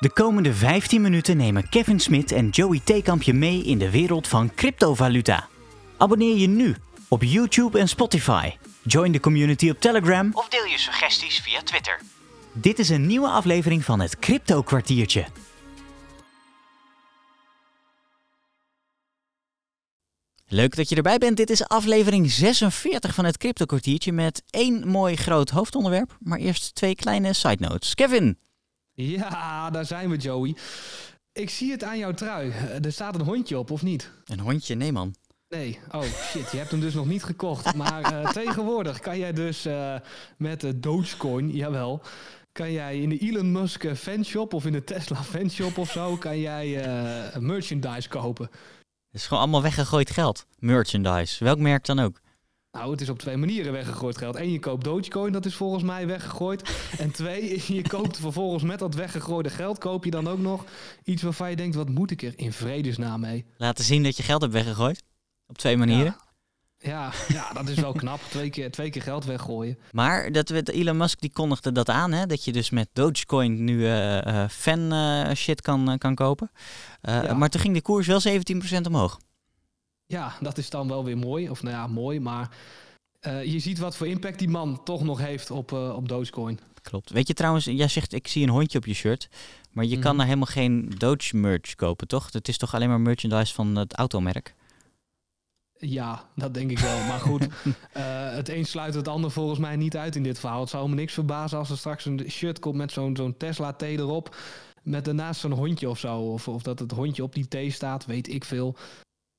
De komende 15 minuten nemen Kevin Smit en Joey Theekamp je mee in de wereld van cryptovaluta. Abonneer je nu op YouTube en Spotify. Join de community op Telegram of deel je suggesties via Twitter. Dit is een nieuwe aflevering van het Crypto Kwartiertje. Leuk dat je erbij bent. Dit is aflevering 46 van het Crypto Kwartiertje met één mooi groot hoofdonderwerp, maar eerst twee kleine side notes. Kevin, Ja, daar zijn we, Joey. Ik zie het aan jouw trui. Er staat een hondje op, of niet? een hondje, nee man. Nee. Oh shit, je hebt hem dus nog niet gekocht. Maar eh, tegenwoordig kan jij dus eh, met de Dogecoin, jawel, kan jij in de Elon Musk eh, fanshop of in de Tesla fanshop of zo, kan jij eh, merchandise kopen. Het is gewoon allemaal weggegooid geld. Merchandise, welk merk dan ook. Nou, het is op twee manieren weggegooid geld. Eén, je koopt Dogecoin, dat is volgens mij weggegooid. En twee, je koopt vervolgens met dat weggegooide geld, koop je dan ook nog iets waarvan je denkt, wat moet ik er in vredesnaam mee? Laten zien dat je geld hebt weggegooid. Op twee manieren. Ja, ja, dat is wel knap. Twee keer, twee keer geld weggooien. Maar dat Elon Musk die kondigde dat aan, hè? dat je dus met Dogecoin nu eh, fan eh, shit kan, kan kopen. Ja. Maar toen ging de koers wel 17% omhoog. Ja, dat is dan wel weer mooi. Of nou ja, mooi, maar eh, je ziet wat voor impact die man toch nog heeft op, eh, op Dogecoin. Klopt. Weet je trouwens, jij zegt ik zie een hondje op je shirt. Maar je kan Mhm. daar helemaal geen Doge merch kopen, toch? Het is toch alleen maar merchandise van het automerk? Ja, dat denk ik wel. Maar goed, eh, het een sluit het ander volgens mij niet uit in dit verhaal. Het zou me niks verbazen als er straks een shirt komt met zo'n zo'n Tesla T erop. Met daarnaast zo'n hondje of zo. Of, of dat het hondje op die T staat, weet ik veel.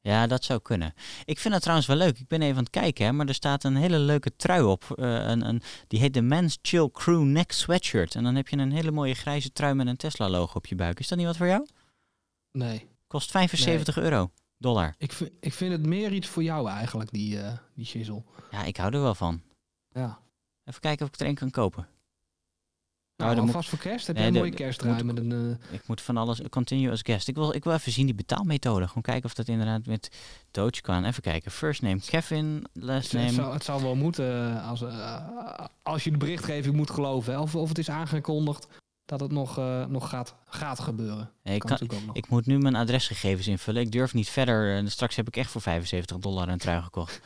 Ja, dat zou kunnen. Ik vind het trouwens wel leuk. Ik ben even aan het kijken, hè, maar er staat een hele leuke trui op. eh, een, een, die heet de Men's Chill Crew Neck Sweatshirt. En dan heb je een hele mooie grijze trui met een Tesla-logo op je buik. Is dat niet wat voor jou? Nee, Kost 75 euro. Dollar. ik, vind- ik vind het meer iets voor jou eigenlijk, die, eh die shizzle. Ja, ik hou er wel van. Ja. Even kijken of ik er een kan kopen. Nou, moet- alvast voor kerst heb Nee, jij een mooie kersttrui moet- met een... eh, Ik moet van alles continue as guest. Ik wil, ik wil even zien die betaalmethode. Gewoon kijken of dat inderdaad met Doge kan. Even kijken. First name Kevin, last Het name. zou, het zou wel moeten eh, als, eh, als je de berichtgeving moet geloven. hè. Of, of het is aangekondigd dat het nog, eh, nog gaat, gaat gebeuren. Nee, ik, kan kan, natuurlijk ook nog. ik moet nu mijn adresgegevens invullen. Ik durf niet verder. En straks heb ik echt voor 75 dollar een trui gekocht.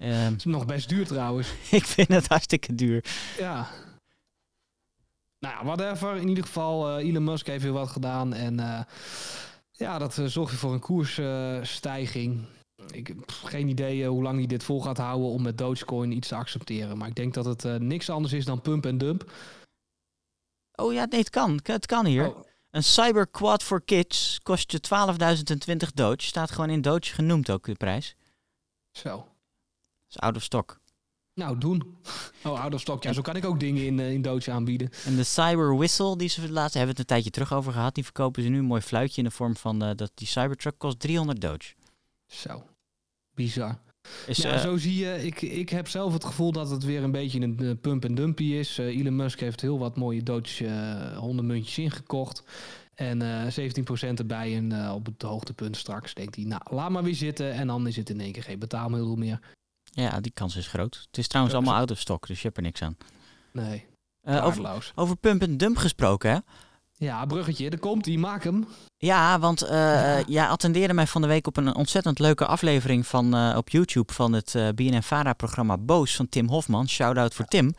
Ehm, Het is nog best duur trouwens. ik vind het hartstikke duur. Ja. Nou ja, whatever. In ieder geval, eh, Elon Musk heeft weer wat gedaan. En eh, ja, dat eh, zorgt weer voor een koersstijging. ik heb geen idee hoe lang hij dit vol gaat houden om met Dogecoin iets te accepteren. Maar ik denk dat het niks anders is dan pump en dump. Oh ja, nee, het kan. Het kan hier. Oh, Een Cyber Quad for Kids kost je 12.020 Doge. Staat gewoon in Doge genoemd ook de prijs. zo. Dat is out of stock. Nou, doen. Oh, out of stock. Ja, zo kan ik ook dingen in, eh, in Doge aanbieden. En de Cyber Whistle, die ze laatst hebben we het een tijdje terug over gehad. Die verkopen ze nu een mooi fluitje in de vorm van eh, dat die Cybertruck kost 300 Doge. Zo. Bizar. Is, ja, eh, zo zie je. Ik, ik heb zelf het gevoel dat het weer een beetje een pump en dumpy is. Elon Musk heeft heel wat mooie Doge hondenmuntjes ingekocht. En eh 17% erbij en op het hoogtepunt straks denkt hij, nou, laat maar weer zitten. En dan is het in één keer geen betaalmiddel meer. Ja, die kans is groot. Het is trouwens allemaal out of stock, dus je hebt er niks aan. Nee, Eh, over, over pump en dump gesproken, hè? Ja, bruggetje, er komt die, maak hem. Ja, want eh Ja. ja. jij attendeerde mij van de week op een ontzettend leuke aflevering van, eh, op YouTube van het eh BNN-Vara-programma Boos van Tim Hofman. Shout-out voor Tim.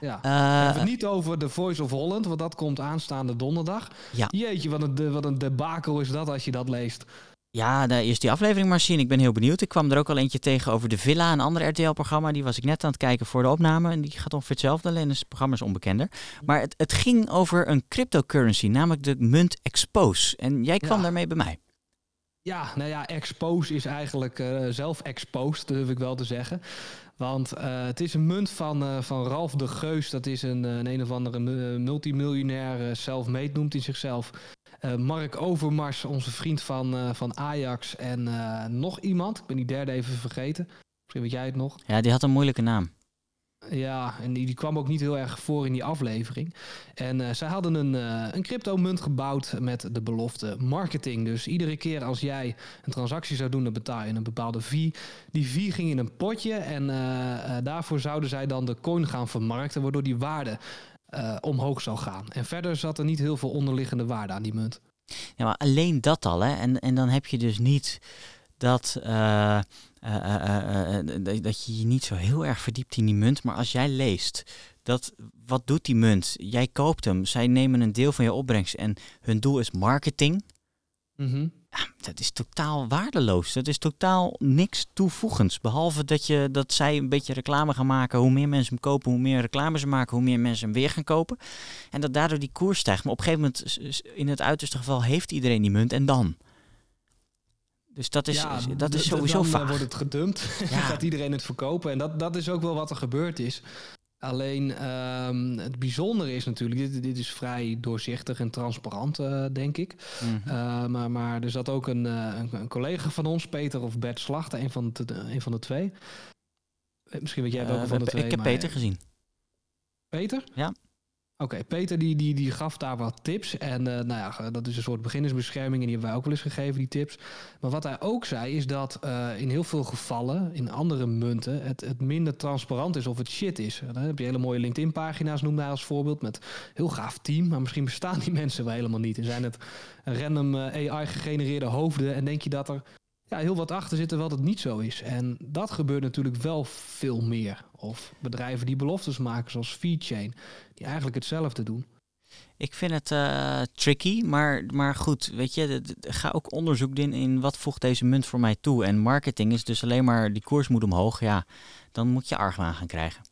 Ja. Eh, We hebben het niet over The Voice of Holland, want dat komt aanstaande donderdag. Ja. Jeetje, wat een, wat een debakel is dat als je dat leest. Ja, nou, eerst die aflevering maar zien. Ik ben heel benieuwd. Ik kwam er ook al eentje tegen over de Villa, een ander RTL-programma. Die was ik net aan het kijken voor de opname. En die gaat ongeveer hetzelfde, alleen is het programma is onbekender. Maar het, het ging over een cryptocurrency, namelijk de munt Expose. En jij kwam Ja. daarmee bij mij. Ja, nou ja, expose is eigenlijk eh, zelf exposed, durf ik wel te zeggen. Want eh, het is een munt van, eh, van Ralf de Geus. Dat is een, een, een of andere mu- multimiljonair, self-made noemt hij zichzelf. Eh, Mark Overmars, onze vriend van, eh, van Ajax. En eh, nog iemand, ik ben die derde even vergeten. Misschien weet jij het nog. Ja, die had een moeilijke naam. Ja, en die, die kwam ook niet heel erg voor in die aflevering. En zij hadden een, een crypto-munt gebouwd met de belofte marketing. Dus iedere keer als jij een transactie zou doen, dan betaal je een bepaalde fee. Die fee ging in een potje en daarvoor zouden zij dan de coin gaan vermarkten, waardoor die waarde omhoog zou gaan. En verder zat er niet heel veel onderliggende waarde aan die munt. Ja, maar alleen dat al, hè? En, en dan heb je dus niet dat, dat je je niet zo heel erg verdiept in die munt. Maar als jij leest dat wat doet die munt? Jij koopt hem, zij nemen een deel van je opbrengst en hun doel is marketing. Mhm. ja, dat is totaal waardeloos. Dat is totaal niks toevoegends. Behalve dat, je, dat zij een beetje reclame gaan maken. Hoe meer mensen hem kopen, hoe meer reclame ze maken, hoe meer mensen hem weer gaan kopen. En dat daardoor die koers stijgt. Maar op een gegeven moment, in het uiterste geval, heeft iedereen die munt en dan. Dus dat is, Ja, dat is sowieso dan, eh, vaag. wordt het gedumpt. Ja. gaat iedereen het verkopen. En dat, dat is ook wel wat er gebeurd is. Alleen ehm, het bijzondere is natuurlijk, dit, dit is vrij doorzichtig en transparant, eh, denk ik. Mhm. Uh, maar, maar er zat ook een, uh, een, een, collega van ons, Peter of Bert Slachter, een van de, een van de twee. Eh, Misschien weet jij welke van de twee. ik heb maar- Peter gezien. Peter? Ja. Oké, Peter die, die, die gaf daar wat tips. En eh, nou ja, dat is een soort beginnersbescherming. En die hebben wij ook wel eens gegeven, die tips. Maar wat hij ook zei, is dat eh, in heel veel gevallen, in andere munten, het, het minder transparant is of het shit is. Dan heb je hele mooie LinkedIn-pagina's, noemde hij als voorbeeld, met heel gaaf team. Maar misschien bestaan die mensen wel helemaal niet. En zijn het random eh, AI-gegenereerde hoofden. En denk je dat er ja, heel wat achter zit, terwijl dat niet zo is. En dat gebeurt natuurlijk wel veel meer. Of bedrijven die beloftes maken, zoals VeedChain, die eigenlijk hetzelfde doen. Ik vind het eh, tricky, maar, maar goed, weet je, ga ook onderzoek doen in wat voegt deze munt voor mij toe. En marketing is dus alleen maar die koers moet omhoog, ja, dan moet je argwaan gaan krijgen.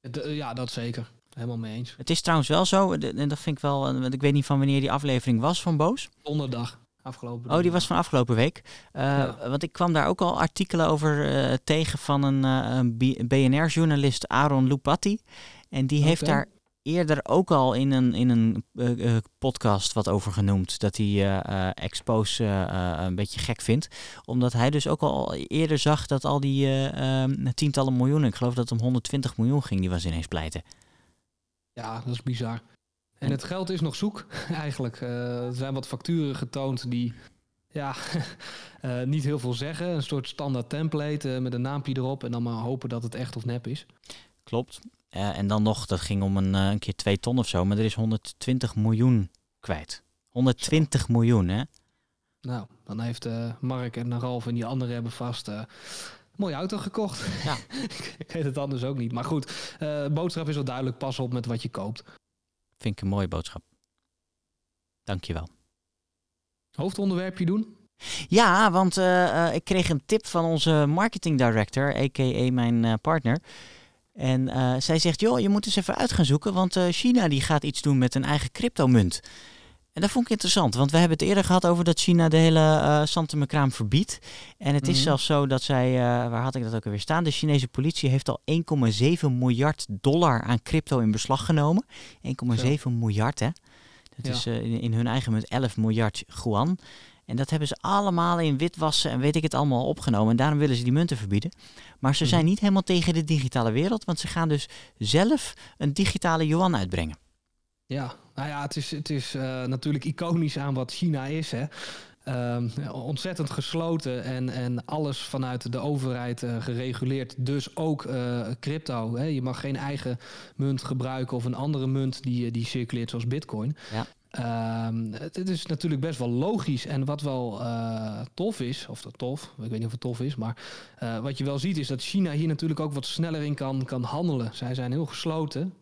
De- ja, dat zeker. Helemaal mee eens. Het is trouwens wel zo, en dat vind ik wel, eh, want ik weet niet van wanneer die aflevering was van Boos. Donderdag afgelopen. Oh, die was van afgelopen week. Eh, Ja. Want ik kwam daar ook al artikelen over eh, tegen van een, eh, een BNR-journalist, Aaron Lupatti. En die heeft daar eerder ook al in een, in een podcast wat over genoemd. Dat hij eh, Expose een beetje gek vindt. Omdat hij dus ook al eerder zag dat al die eh, ehm, tientallen miljoenen, ik geloof dat het om 120 miljoen ging, die was ineens pleiten. Ja, dat is bizar. En het geld is nog zoek, eigenlijk. Eh, er zijn wat facturen getoond die ja, eh, niet heel veel zeggen. Een soort standaard template eh, met een naampje erop. En dan maar hopen dat het echt of nep is. Klopt. En dan nog, dat ging om een, een keer twee ton of zo, maar er is 120 miljoen kwijt. 120 miljoen, hè? Nou, dan heeft Mark en Ralf en die anderen hebben vast een mooie auto gekocht. Ja. ik weet het anders ook niet. Maar goed, boodschap is wel duidelijk. Pas op met wat je koopt. Vind ik een mooie boodschap. Dankjewel. Hoofdonderwerpje doen? Ja, want eh, eh, ik kreeg een tip van onze marketing director, a.k.a. mijn eh, partner. En eh, zij zegt, joh, je moet eens even uit gaan zoeken, want China die gaat iets doen met een eigen cryptomunt. En dat vond ik interessant, want we hebben het eerder gehad over dat China de hele eh Santemekraam verbiedt. En het is Mhm. zelfs zo dat zij, eh, waar had ik dat ook alweer staan? De Chinese politie heeft al 1,7 miljard dollar aan crypto in beslag genomen. 1,7 miljard, hè? Dat Ja. is eh, in, in hun eigen munt 11 miljard yuan. En dat hebben ze allemaal in witwassen en weet ik het allemaal opgenomen. En daarom willen ze die munten verbieden. Maar ze zijn Mhm. niet helemaal tegen de digitale wereld, want ze gaan dus zelf een digitale yuan uitbrengen. Ja, nou ja, het is, het is eh, natuurlijk iconisch aan wat China is. Hè. Ehm, ontzettend gesloten en, en alles vanuit de overheid eh, gereguleerd. Dus ook eh, crypto. Hè. Je mag geen eigen munt gebruiken of een andere munt die, die circuleert zoals bitcoin. Ja. Ehm, het, is natuurlijk best wel logisch. En wat wel tof is, of dat tof, ik weet niet of het tof is, maar wat je wel ziet is dat China hier natuurlijk ook wat sneller in kan, kan handelen. Zij zijn heel gesloten,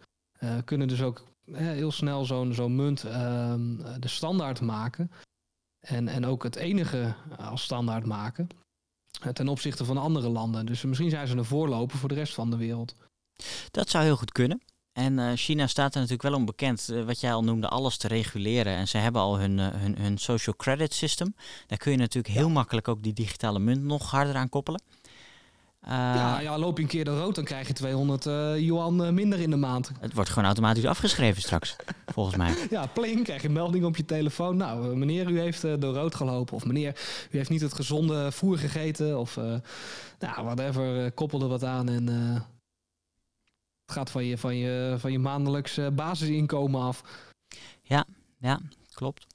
kunnen dus ook heel snel zo'n zo'n munt ehm, de standaard maken. En, en ook het enige als standaard maken. eh, ten opzichte van andere landen. Dus misschien zijn ze een voorloper voor de rest van de wereld. Dat zou heel goed kunnen. En eh, China staat er natuurlijk wel om bekend, eh, wat jij al noemde, alles te reguleren. En ze hebben al hun, eh, hun, hun social credit system. Daar kun je natuurlijk heel makkelijk ook die digitale munt nog harder aan koppelen. Eh, ja, ja, loop je een keer de rood, dan krijg je 200 eh yuan eh, minder in de maand. Het wordt gewoon automatisch afgeschreven straks, volgens mij. Ja, pling, krijg je een melding op je telefoon. Nou, eh, meneer, u heeft eh, door rood gelopen. Of meneer, u heeft niet het gezonde voer gegeten. Of, eh nou, whatever, eh, koppel er wat aan. En eh, het gaat van je, van je, van je maandelijks eh, basisinkomen af. Ja, klopt.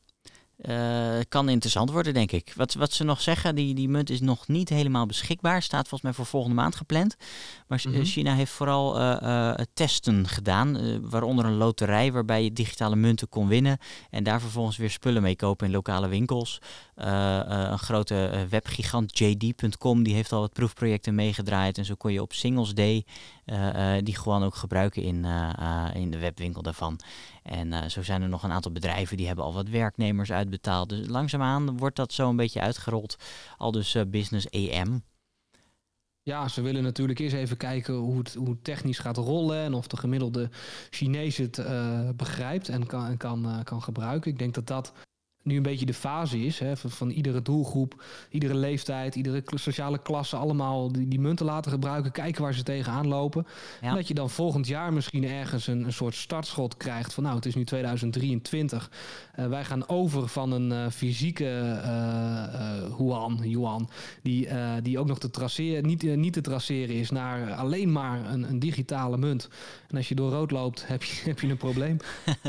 Uh, kan interessant worden, denk ik. Wat, wat ze nog zeggen, die, die munt is nog niet helemaal beschikbaar. Staat volgens mij voor volgende maand gepland. Maar mhm. China heeft vooral uh, testen gedaan. waaronder een loterij waarbij je digitale munten kon winnen. En daar vervolgens weer spullen mee kopen in lokale winkels. een grote webgigant, JD.com, die heeft al wat proefprojecten meegedraaid. En zo kon je op Singles Day die gewoon ook gebruiken in, in de webwinkel daarvan. En zo zijn er nog een aantal bedrijven die hebben al wat werknemers uit betaald. Dus langzaamaan wordt dat zo een beetje uitgerold. Al dus uh, Business EM. Ja, ze willen natuurlijk eerst even kijken hoe het, hoe technisch gaat rollen en of de gemiddelde Chinees het uh, begrijpt en kan, kan, kan gebruiken. Ik denk dat dat nu een beetje de fase is hè, van, van, iedere doelgroep, iedere leeftijd, iedere sociale klasse allemaal die, die munten laten gebruiken, kijken waar ze tegenaan lopen. En dat je dan volgend jaar misschien ergens een, een soort startschot krijgt van nou het is nu 2023. Uh, eh, wij gaan over van een uh, fysieke uh, Huan, Yuan, die, die ook nog te traceren, niet, niet te traceren is naar alleen maar een, een digitale munt. En als je door rood loopt, heb je, heb je een probleem.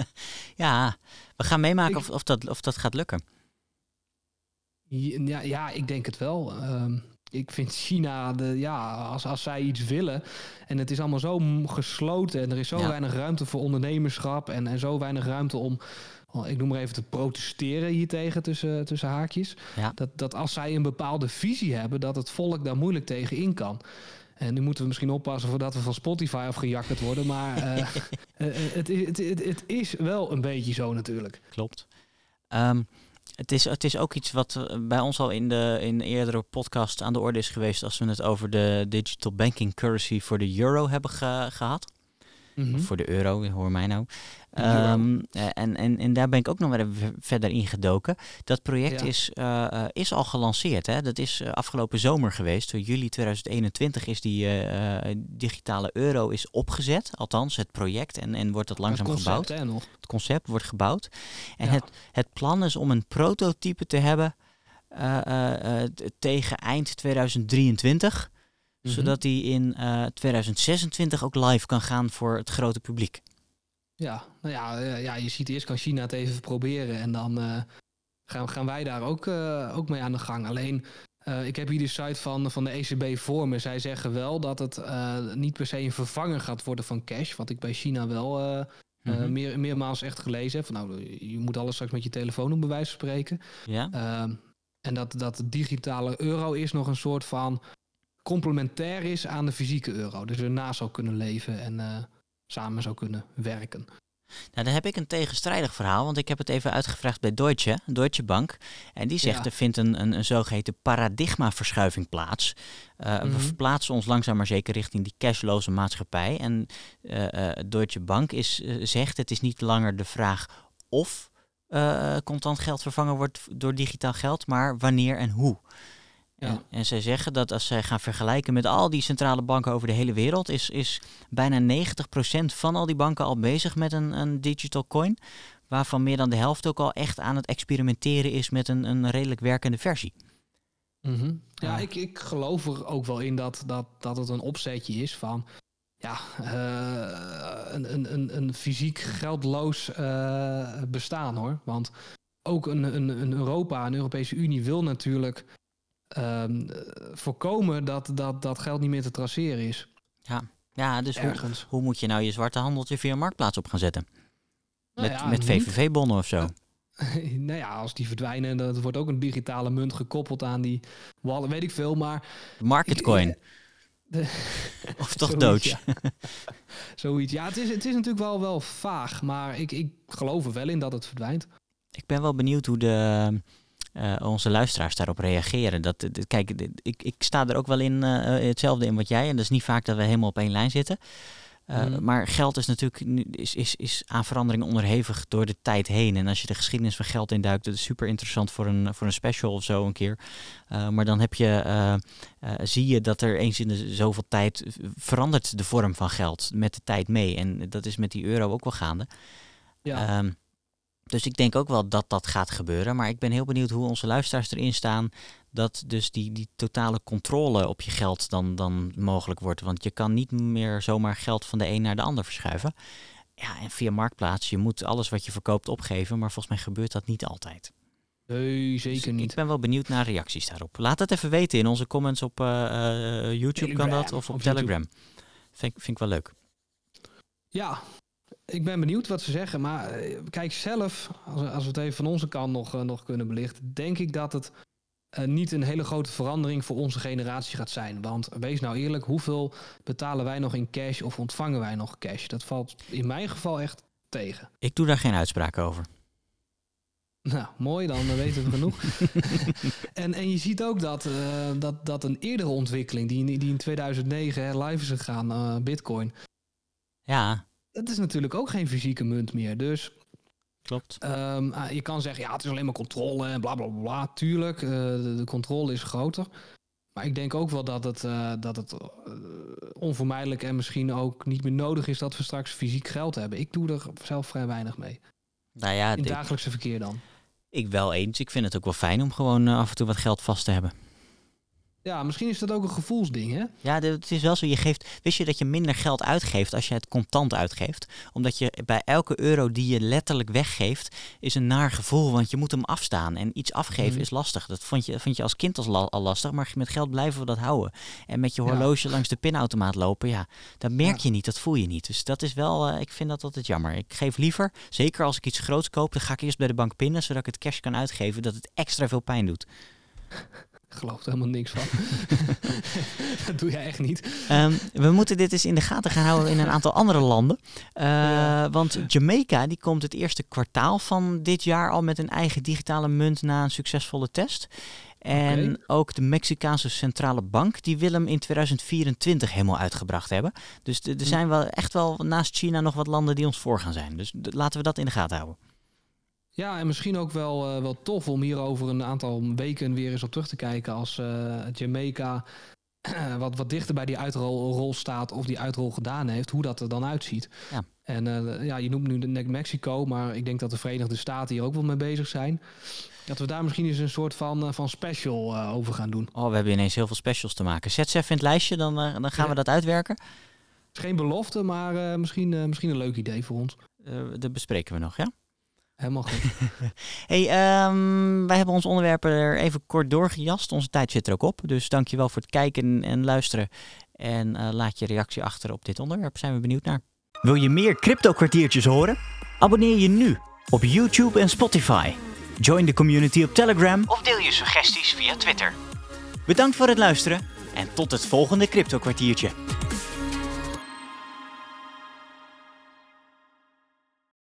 ja, we gaan meemaken of, of, dat, of dat gaat lukken. Ja, ja ik denk het wel. Ehm, ik vind China, de, ja, als, als zij iets willen en het is allemaal zo gesloten en er is zo weinig ruimte voor ondernemerschap en, en zo weinig ruimte om, oh, ik noem maar even te protesteren hiertegen tussen, tussen haakjes. Dat, dat als zij een bepaalde visie hebben, dat het volk daar moeilijk tegen in kan. En nu moeten we misschien oppassen voordat we van Spotify afgejakkerd worden. Maar uh, het, het, het, het, is wel een beetje zo natuurlijk. Klopt. Um, het, is, het is ook iets wat bij ons al in de in eerdere podcast aan de orde is geweest. Als we het over de digital banking currency voor de euro hebben gehad. Mhm. Voor de euro, hoor mij nou. Um, en, en, en daar ben ik ook nog weer verder in gedoken. Dat project is, uh, is al gelanceerd. Hè? Dat is afgelopen zomer geweest. In juli 2021 is die digitale euro is opgezet. Althans, het project. En, en wordt dat langzaam het concept, gebouwd. Hè, nog. Het concept wordt gebouwd. En het, het plan is om een prototype te hebben tegen eind 2023. Mhm. Zodat die in 2026 ook live kan gaan voor het grote publiek. Ja, nou ja, eh, ja, je ziet eerst kan China het even proberen en dan uh, gaan, gaan wij daar ook, uh, ook mee aan de gang. Alleen, uh, ik heb hier de site van, van de ECB voor me. Zij zeggen wel dat het niet per se een vervanger gaat worden van cash, wat ik bij China wel mm-hmm. meer, meermaals echt gelezen heb. Van, nou, je moet alles straks met je telefoon op bewijs spreken. Ja. Ehm, en dat, dat de digitale euro is nog een soort van complementair is aan de fysieke euro. Dus ernaast zou kunnen leven en samen zou kunnen werken. Nou, dan heb ik een tegenstrijdig verhaal, want ik heb het even uitgevraagd bij Deutsche, Deutsche Bank. En die zegt er vindt een, een, een zogeheten paradigmaverschuiving plaats. Uh, We mhm. verplaatsen ons langzaam maar zeker richting die cashloze maatschappij. En uh, Deutsche Bank is, zegt het is niet langer de vraag of contant geld vervangen wordt door digitaal geld, maar wanneer en hoe. Ja. En, en, zij zeggen dat als zij gaan vergelijken met al die centrale banken over de hele wereld, is, is bijna 90% van al die banken al bezig met een, een digital coin. Waarvan meer dan de helft ook al echt aan het experimenteren is met een, een redelijk werkende versie. Mhm. Ja, Ik, ik geloof er ook wel in dat, dat, dat het een opzetje is van ja, uh, een, een, een, fysiek geldloos uh, bestaan hoor. Want ook een, een, een Europa, een Europese Unie wil natuurlijk um, voorkomen dat, dat dat geld niet meer te traceren is. Ja, ja dus hoe, hoe, moet je nou je zwarte handeltje via Marktplaats op gaan zetten? Nou met, met VVV-bonnen of zo? nou ja, als die verdwijnen, dat wordt ook een digitale munt gekoppeld aan die wallen, weet ik veel, maar... Marketcoin. of toch Doge? Zoiets. Ja, het is, het is natuurlijk wel, wel vaag, maar ik, ik geloof er wel in dat het verdwijnt. Ik ben wel benieuwd hoe de uh, onze luisteraars daarop reageren. Dat, kijk, ik, ik sta er ook wel in uh, hetzelfde in wat jij. En dat is niet vaak dat we helemaal op één lijn zitten. Uh, Maar geld is natuurlijk is, is, is aan verandering onderhevig door de tijd heen. En als je de geschiedenis van geld induikt, dat is super interessant voor een, voor een special of zo een keer. Uh, maar dan heb je, uh, zie je dat er eens in de zoveel tijd verandert de vorm van geld met de tijd mee. En dat is met die euro ook wel gaande. Ja. Um, dus ik denk ook wel dat dat gaat gebeuren. Maar ik ben heel benieuwd hoe onze luisteraars erin staan. Dat dus die, die totale controle op je geld dan, dan mogelijk wordt. Want je kan niet meer zomaar geld van de een naar de ander verschuiven. Ja, en via Marktplaats, je moet alles wat je verkoopt opgeven. Maar volgens mij gebeurt dat niet altijd. Nee, Dus zeker ik- niet. Ik ben wel benieuwd naar reacties daarop. Laat het even weten in onze comments op eh, eh, YouTube kan dat of op, op. Telegram. Vind, vind ik wel leuk. Ja, ik ben benieuwd wat ze zeggen. Maar eh, kijk, zelf, als, we- als we het even van onze kant nog, eh, nog kunnen belichten, denk ik dat het eh, niet een hele grote verandering voor onze generatie gaat zijn. Want wees nou eerlijk, hoeveel betalen wij nog in cash of ontvangen wij nog cash? Dat valt in mijn geval echt tegen. Ik doe daar geen uitspraak over. Nou, mooi, dan eh, weten we genoeg. en, en je ziet ook dat, dat, dat een eerdere ontwikkeling, die, in- die in 2009 hè, live is gegaan, Bitcoin, Ja, dat is natuurlijk ook geen fysieke munt meer. Dus klopt. Ehm, ah, je kan zeggen, ja, het is alleen maar controle en bla bla bla. Tuurlijk, eh, de, de controle is groter. Maar ik denk ook wel dat het, eh, dat het eh, onvermijdelijk en misschien ook niet meer nodig is dat we straks fysiek geld hebben. Ik doe er zelf vrij weinig mee. Nou ja, In het dagelijkse verkeer dan. ik wel eens. Ik vind het ook wel fijn om gewoon af en toe wat geld vast te hebben. Ja, misschien is dat ook een gevoelsding, hè? Ja, het is wel zo. Je geeft, wist je dat je minder geld uitgeeft als je het contant uitgeeft? Omdat je bij elke euro die je letterlijk weggeeft, is een naar gevoel. Want je moet hem afstaan. En iets afgeven Mhm. is lastig. Dat vond je, vond je als kind als la- al lastig. Maar met geld blijven we dat houden. En met je Ja. horloge langs de pinautomaat lopen, ja, dat merk Ja. je niet. Dat voel je niet. Dus dat is wel, eh, ik vind dat altijd jammer. Ik geef liever, zeker als ik iets groots koop, dan ga ik eerst bij de bank pinnen, zodat ik het cash kan uitgeven, dat het extra veel pijn doet. Ik geloof er helemaal niks van. dat doe jij echt niet. Ehm, we moeten dit eens in de gaten gaan houden in een aantal andere landen. Eh, Ja. Want Jamaica die komt het eerste kwartaal van dit jaar al met een eigen digitale munt na een succesvolle test. En ook de Mexicaanse centrale bank die wil hem in 2024 helemaal uitgebracht hebben. Dus er Hm. zijn wel echt wel naast China nog wat landen die ons voor gaan zijn. Dus laten we dat in de gaten houden. Ja, en misschien ook wel, eh, wel tof om hier over een aantal weken weer eens op terug te kijken als eh, Jamaica wat, wat dichter bij die uitrol rol staat of die uitrol gedaan heeft, hoe dat er dan uitziet. Ja. En eh, ja, je noemt nu de Mexico, maar ik denk dat de Verenigde Staten hier ook wel mee bezig zijn. Dat we daar misschien eens een soort van, van special over gaan doen. Oh, we hebben ineens heel veel specials te maken. Zet ze even in het lijstje, dan, dan gaan Ja. we dat uitwerken. Het is geen belofte, maar misschien, misschien een leuk idee voor ons. Dat bespreken we nog, ja? Helemaal goed. Hey, ehm, wij hebben ons onderwerp er even kort doorgejast. Onze tijd zit er ook op. Dus dankjewel voor het kijken en luisteren. En eh, laat je reactie achter op dit onderwerp. Zijn we benieuwd naar. Wil je meer crypto kwartiertjes horen? Abonneer je nu op YouTube en Spotify. Join de community op Telegram of deel je suggesties via Twitter. Bedankt voor het luisteren en tot het volgende crypto kwartiertje.